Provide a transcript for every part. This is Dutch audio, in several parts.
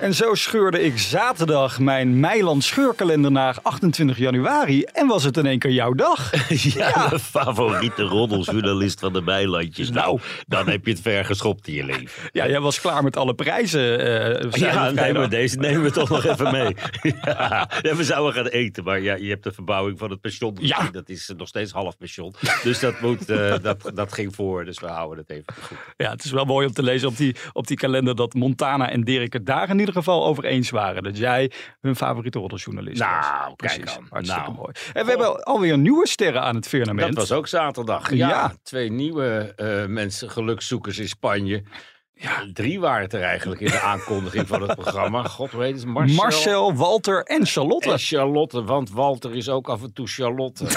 En zo scheurde ik zaterdag mijn Meiland scheurkalender naar 28 januari. En was het in één keer jouw dag. Ja, de favoriete roddeljournalist van de Bijlandjes. Nou, dan heb je het ver geschopt in je leven. Ja, jij was klaar met alle prijzen. je Ja, nemen we deze nemen we toch nog even mee. Ja, we zouden gaan eten, maar ja, je hebt de verbouwing van het pension. Ja. Dat is nog steeds half pension. Dus dat, moet, eh, dat, dat ging voor, dus we houden het even goed. Ja, het is wel mooi om te lezen op die, op die kalender dat Montana en Dirk het daar in ieder geval over eens waren. Dat jij hun favoriete roddeljournalist was. Nou, kijk Precies. Hartstikke Nou. mooi. En we hebben alweer nieuwe sterren aan het firmament. Dat was ook zaterdag. Ja, Ja. twee nieuwe eh, mensen, gelukzoekers in Spanje. Ja. Drie waren het er eigenlijk in de aankondiging van het programma. God weet het, Marcel, Marcel, Walter en Charlotte. en Charlotte. Want Walter is ook af en toe Charlotte.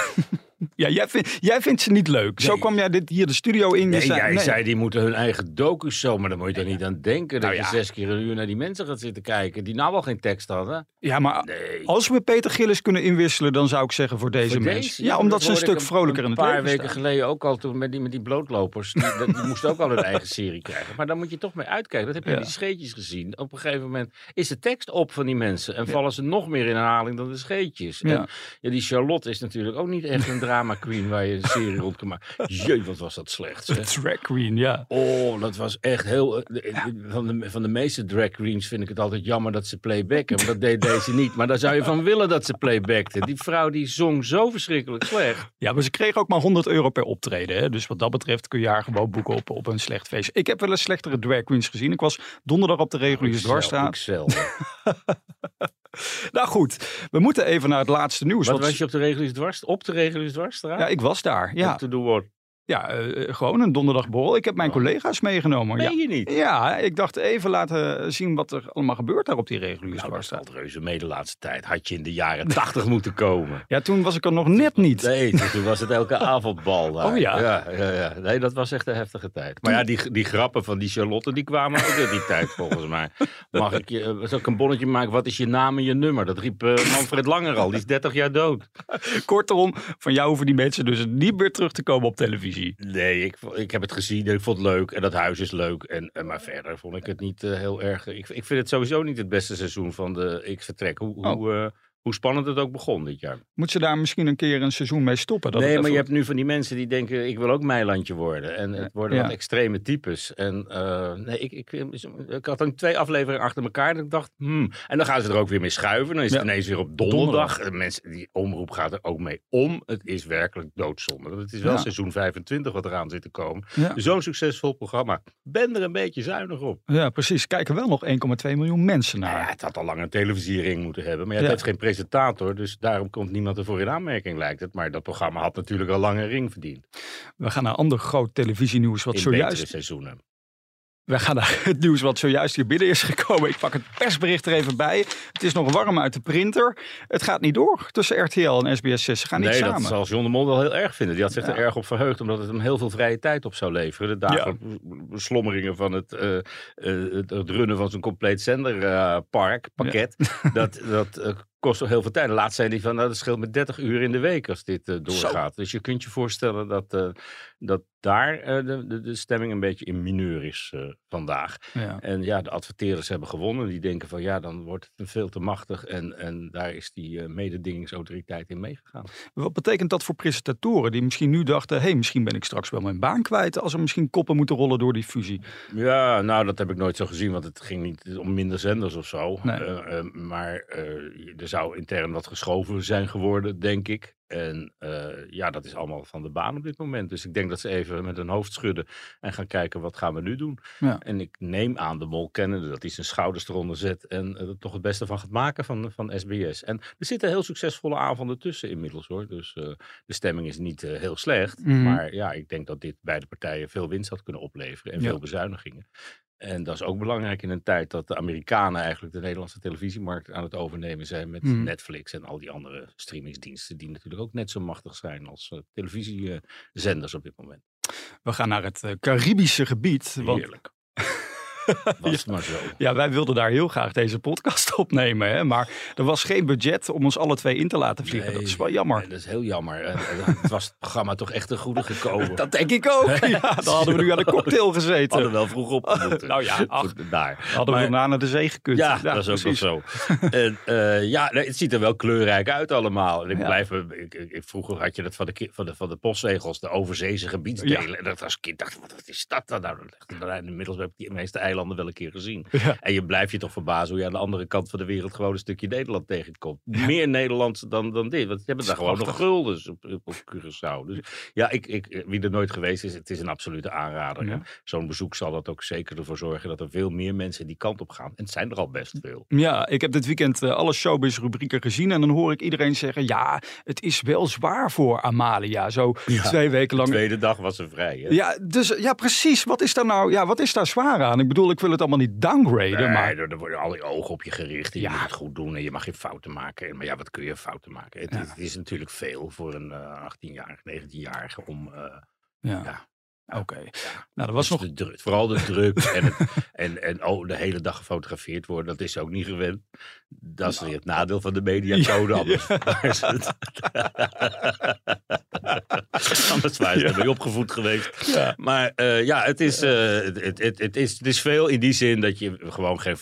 Ja, jij, vindt jij vindt ze niet leuk. Zo kwam jij dit, hier de studio in. Nee, zei- jij nee. zei die moeten hun eigen docu's zo, maar daar moet je toch niet aan denken. Dat Nou je zes keer een uur naar die mensen gaat zitten kijken die nou al geen tekst hadden. Ja, maar Nee. als we Peter Gillis kunnen inwisselen, dan zou ik zeggen voor deze Voor mensen. deze? Ja, omdat dat ze een stuk vrolijker in Een het paar leven weken staan. geleden ook al toen met die, met die blootlopers. Die, die moesten ook al hun eigen serie krijgen. Maar daar moet je toch mee uitkijken. Dat heb je in die scheetjes gezien. Op een gegeven moment is de tekst op van die mensen. En vallen ze nog meer in herhaling dan de scheetjes. En ja, die Charlotte is natuurlijk ook niet echt een drama queen waar je een serie rond kan maken. Jee, wat was dat slecht. Drag queen, ja. Oh, dat was echt heel. eh, eh, Van, de, van de meeste drag queens vind ik het altijd jammer dat ze playbacken. Maar dat deed deze niet. Maar daar zou je van willen dat ze playbackte. Die vrouw die zong zo verschrikkelijk slecht. Ja, maar ze kregen ook maar 100 euro per optreden. Hè? Dus wat dat betreft kun je haar gewoon boeken op, op een slecht feest. Ik heb wel eens slechtere drag queens gezien. Ik was donderdag op de reguliere dwarsstraat. Nou goed, we moeten even naar het laatste nieuws. Wat want- was je op de reguliere dwars? Op de dwarsstraat? Ja, ik was daar. Ja, Op de Doorn. Ja eh, gewoon een donderdagborrel. Ik heb mijn collega's meegenomen. Ja. je niet? ja, ik dacht even laten zien wat er allemaal gebeurt daar op die reguliere Nou, dat reuze mee de laatste tijd. Had je in de jaren tachtig moeten komen. Ja, toen was ik er nog net niet. Nee, toen was het elke avondbal daar. Oh ja? Ja, ja, ja. Nee, dat was echt een heftige tijd. Maar ja, die, die grappen van die Charlotte, die kwamen ook uit die tijd volgens mij. Mag ik je, eh, zal ik een bonnetje maken? Wat is je naam en je nummer? Dat riep eh, Manfred Langer al. Die is 30 jaar dood. Kortom, van jou hoeven die mensen dus niet meer terug te komen op televisie. Nee, ik, ik heb het gezien en ik vond het leuk. En dat huis is leuk. En, en, maar verder vond ik het niet eh, heel erg. Ik, ik vind het sowieso niet het beste seizoen van de Ik Vertrek. Hoe, Oh. hoe, eh, hoe spannend het ook begon dit jaar. Moet ze daar misschien een keer een seizoen mee stoppen? Dat nee, maar je hebt nu van die mensen die denken, ik wil ook Meilandje worden. En het worden Ja. wat extreme types. En eh, nee, ik, ik, ik had dan twee afleveringen achter elkaar. En ik dacht, hmm. En dan gaan ze er ook weer mee schuiven. Dan is het Ja. ineens weer op donderdag. En mensen, die omroep gaat er ook mee om. Het is werkelijk doodzonde. Want het is wel Ja. seizoen 25 wat eraan zit te komen. Zo'n succesvol programma. Ben er een beetje zuinig op. Ja, precies. Kijken wel nog 1,2 miljoen mensen naar. ja, het had al lang een televisiering moeten hebben. Maar ja, het heeft geen presentator. Dus daarom komt niemand ervoor in aanmerking, lijkt het. Maar dat programma had natuurlijk al lang een ring verdiend. We gaan naar ander groot televisienieuws wat in zojuist seizoenen. We gaan naar het nieuws wat zojuist hier binnen is gekomen. Ik pak het persbericht er even bij. Het is nog warm uit de printer. Het gaat niet door tussen RTL en SBS 6. Ze gaan niet nee, samen. dat zal John de Mol wel heel erg vinden. Die had zich Ja. er erg op verheugd, omdat het hem heel veel vrije tijd op zou leveren. De dagen slommeringen van het, het, het runnen van zo'n compleet zenderpark, pakket. Dat, dat eh, kost toch heel veel tijd. Laatst zei hij van, nou, dat scheelt met 30 uur in de week als dit eh, doorgaat. Dus je kunt je voorstellen dat, eh, dat daar eh, de, de, de stemming een beetje in mineur is eh, vandaag. Ja. En ja, de adverteerders hebben gewonnen. Die denken van ja, dan wordt het veel te machtig. En, en daar is die eh, mededingingsautoriteit in meegegaan. Wat betekent dat voor presentatoren die misschien nu dachten... hé, hey, misschien ben ik straks wel mijn baan kwijt... als er misschien koppen moeten rollen door die fusie. Ja, nou, dat heb ik nooit zo gezien, want het ging niet om minder zenders of zo. Nee. Maar er zou intern wat geschoven zijn geworden, denk ik. En eh, ja, dat is allemaal van de baan op dit moment. Dus ik denk dat ze even met hun hoofd schudden en gaan kijken wat gaan we nu doen. Ja. En ik neem aan de mol kennende dat hij zijn schouders eronder zet en er toch het beste van gaat maken van, van SBS. En er zitten heel succesvolle avonden tussen inmiddels hoor. Dus eh, de stemming is niet eh, heel slecht. Mhm. Maar ja, ik denk dat dit beide partijen veel winst had kunnen opleveren en Ja. veel bezuinigingen. En dat is ook belangrijk in een tijd dat de Amerikanen eigenlijk de Nederlandse televisiemarkt aan het overnemen zijn met Hmm. Netflix en al die andere streamingsdiensten die natuurlijk ook net zo machtig zijn als eh, televisiezenders op dit moment. We gaan naar het eh, Caribische gebied. Want Heerlijk. Was het maar zo. ja, wij wilden daar heel graag deze podcast opnemen. Hè? Maar er was geen budget om ons alle twee in te laten vliegen. dat is wel jammer. Nee, dat is heel jammer. En, en het was het programma toch echt een goede gekomen. Dat denk ik ook. Ja, dan hadden we nu aan de cocktail gezeten. hadden wel vroeg op. Nou ja, ach. Daar. Hadden we daarna naar de zee gekund. Ja, dat is ook wel zo. en, eh, ja, nee, het ziet er wel kleurrijk uit allemaal. En ik Ja. blijf, ik, vroeger had je dat van de, van de, van de postzegels, de overzeese gebiedsdelen. En dat als kind dacht wat is dat dan? Nou, dat ligt er- inmiddels heb ik die meeste eilanden wel een keer gezien. Ja. En je blijft je toch verbazen hoe je aan de andere kant van de wereld gewoon een stukje Nederland tegenkomt. Meer Nederlands dan, dan dit. Want ze hebben daar gewoon nog guldens op, Curaçao. Dus ja, ik, ik, wie er nooit geweest is, het is een absolute aanrader. Ja. Zo'n bezoek zal dat ook zeker ervoor zorgen dat er veel meer mensen die kant op gaan. En het zijn er al best veel. Ja, ik heb dit weekend eh, alle showbiz rubrieken gezien. En dan hoor ik iedereen zeggen, ja, het is wel zwaar voor Amalia. Zo twee weken De lang. tweede dag was ze vrij. Hè? Ja, dus ja, precies. Wat is daar nou, ja, wat is daar zwaar aan? Ik bedoel, ik wil het allemaal niet downgraden, Nee, maar er, er worden al die ogen op je gericht. En Ja. Je moet het goed doen en je mag geen fouten maken. Maar ja, wat kun je fouten maken? Het, Ja. is, het is natuurlijk veel voor een eh 18-jarige, 19-jarige om... eh, ja, ja, oké. Nou, er was dus nog de druk, vooral de druk en, het, en, en oh, de hele dag gefotografeerd worden, dat is ook niet gewend. Dat is weer het nadeel van de mediacode. Anders, waren ze ze ermee opgevoed geweest. Ja. Maar eh, ja, het is, eh, het, het, het, het is, het is veel in die zin dat je gewoon geen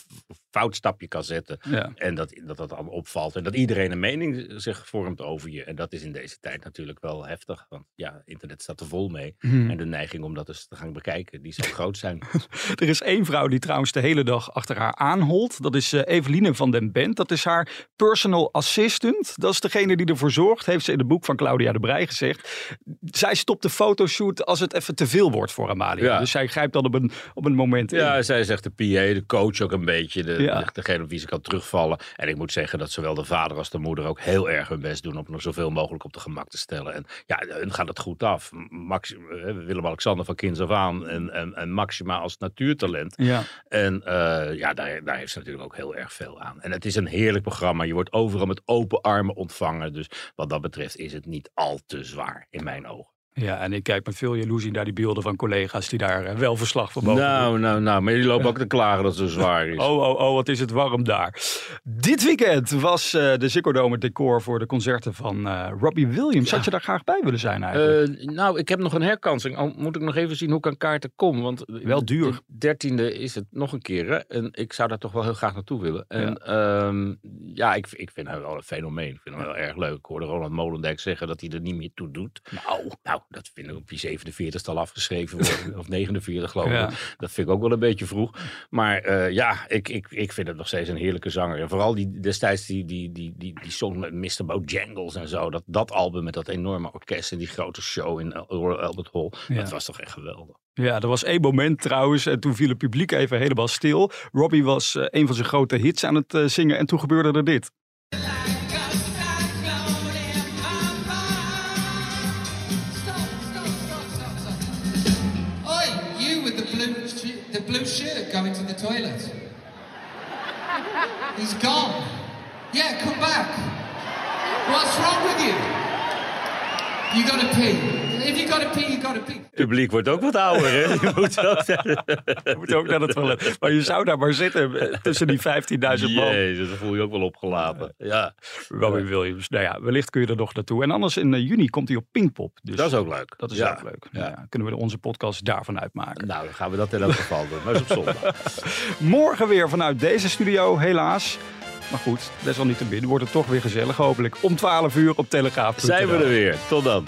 fout stapje kan zetten. Ja. En dat, dat dat allemaal opvalt. En dat iedereen een mening zich vormt over je. En dat is in deze tijd natuurlijk wel heftig. Want ja, internet staat er vol mee. Hmm. En de neiging om dat eens te gaan bekijken, die zal groot zijn. Er is één vrouw die trouwens de hele dag achter haar aanholt. Dat is eh, Eveline van den Bent. Dat is haar personal assistant. Dat is degene die ervoor zorgt, heeft ze in het boek van Claudia de Brij gezegd. Zij stopt de fotoshoot als het even te veel wordt voor Amalia. Ja. Dus zij grijpt dan op een, op een moment in. Ja, zij zegt de PA, de coach ook een beetje. De, Ja. Degene op wie ze kan terugvallen. En ik moet zeggen dat zowel de vader als de moeder ook heel erg hun best doen om nog zoveel mogelijk op de gemak te stellen. En ja, hun gaat het goed af. Max, eh, Willem-Alexander van kinds af aan en, en, en Maxima als natuurtalent. Ja. En eh, ja, daar, daar heeft ze natuurlijk ook heel erg veel aan. En het is een heerlijk programma. Je wordt overal met open armen ontvangen. Dus wat dat betreft is het niet al te zwaar in mijn ogen. Ja, en ik kijk met veel jaloezie naar die beelden van collega's die daar eh, wel verslag van mogen doen. Nou, nou, nou. Maar die lopen ook te klagen dat het zo zwaar is. Oh, oh, oh, wat is het warm daar. Dit weekend was eh, de Ziggo Dome decor voor de concerten van eh, Robbie Williams. Had je daar graag bij willen zijn eigenlijk? Nou, ik heb nog een herkansing. Al moet ik nog even zien hoe ik aan kaarten kom. Want Wel duur. De dertiende is het nog een keer. Hè? En ik zou daar toch wel heel graag naartoe willen. En ja, ja ik, ik vind hem wel een fenomeen. Ik vind hem wel erg leuk. Ik hoorde Roland Molendijk zeggen dat hij er niet meer toe doet. Nou, nou dat vind ik op die 47 al afgeschreven worden. of 49 geloof ik. Ja. Dat vind ik ook wel een beetje vroeg. Maar eh, ja, ik, ik, ik vind het nog steeds een heerlijke zanger. En vooral die, destijds die, die, die, die, die song met Mr. Bojangles en zo. Dat, dat album met dat enorme orkest en die grote show in Royal Albert Hall. Ja. Dat was toch echt geweldig. Ja, er was één moment trouwens en toen viel het publiek even helemaal stil. Robbie was eh, een van zijn grote hits aan het eh, zingen en toen gebeurde er dit. Shirt going to the toilet. He's gone. Yeah, come back. What's wrong with you? You gotta pee. If you gotta pee, you gotta pee. Het publiek wordt ook wat ouder, hè? Je moet ook Je moet ook naar het toilet. Maar je zou daar maar zitten eh, tussen die 15.000 man. Jezus, dat voel je ook wel opgelaten. Ja, Robbie Williams. Nou ja, wellicht kun je er nog naartoe. En anders in eh, juni komt hij op Pinkpop. Dus dat is ook leuk. Dat is ja. ook leuk. Nou ja, kunnen we onze podcast daarvan uitmaken. Nou, dan gaan we dat in elk geval doen. Maar dat is op zondag. Morgen weer vanuit deze studio, helaas. Maar goed, desalniettemin wordt het toch weer gezellig hopelijk. Om 12 uur op Telegraaf. Zijn we er weer. Tot dan.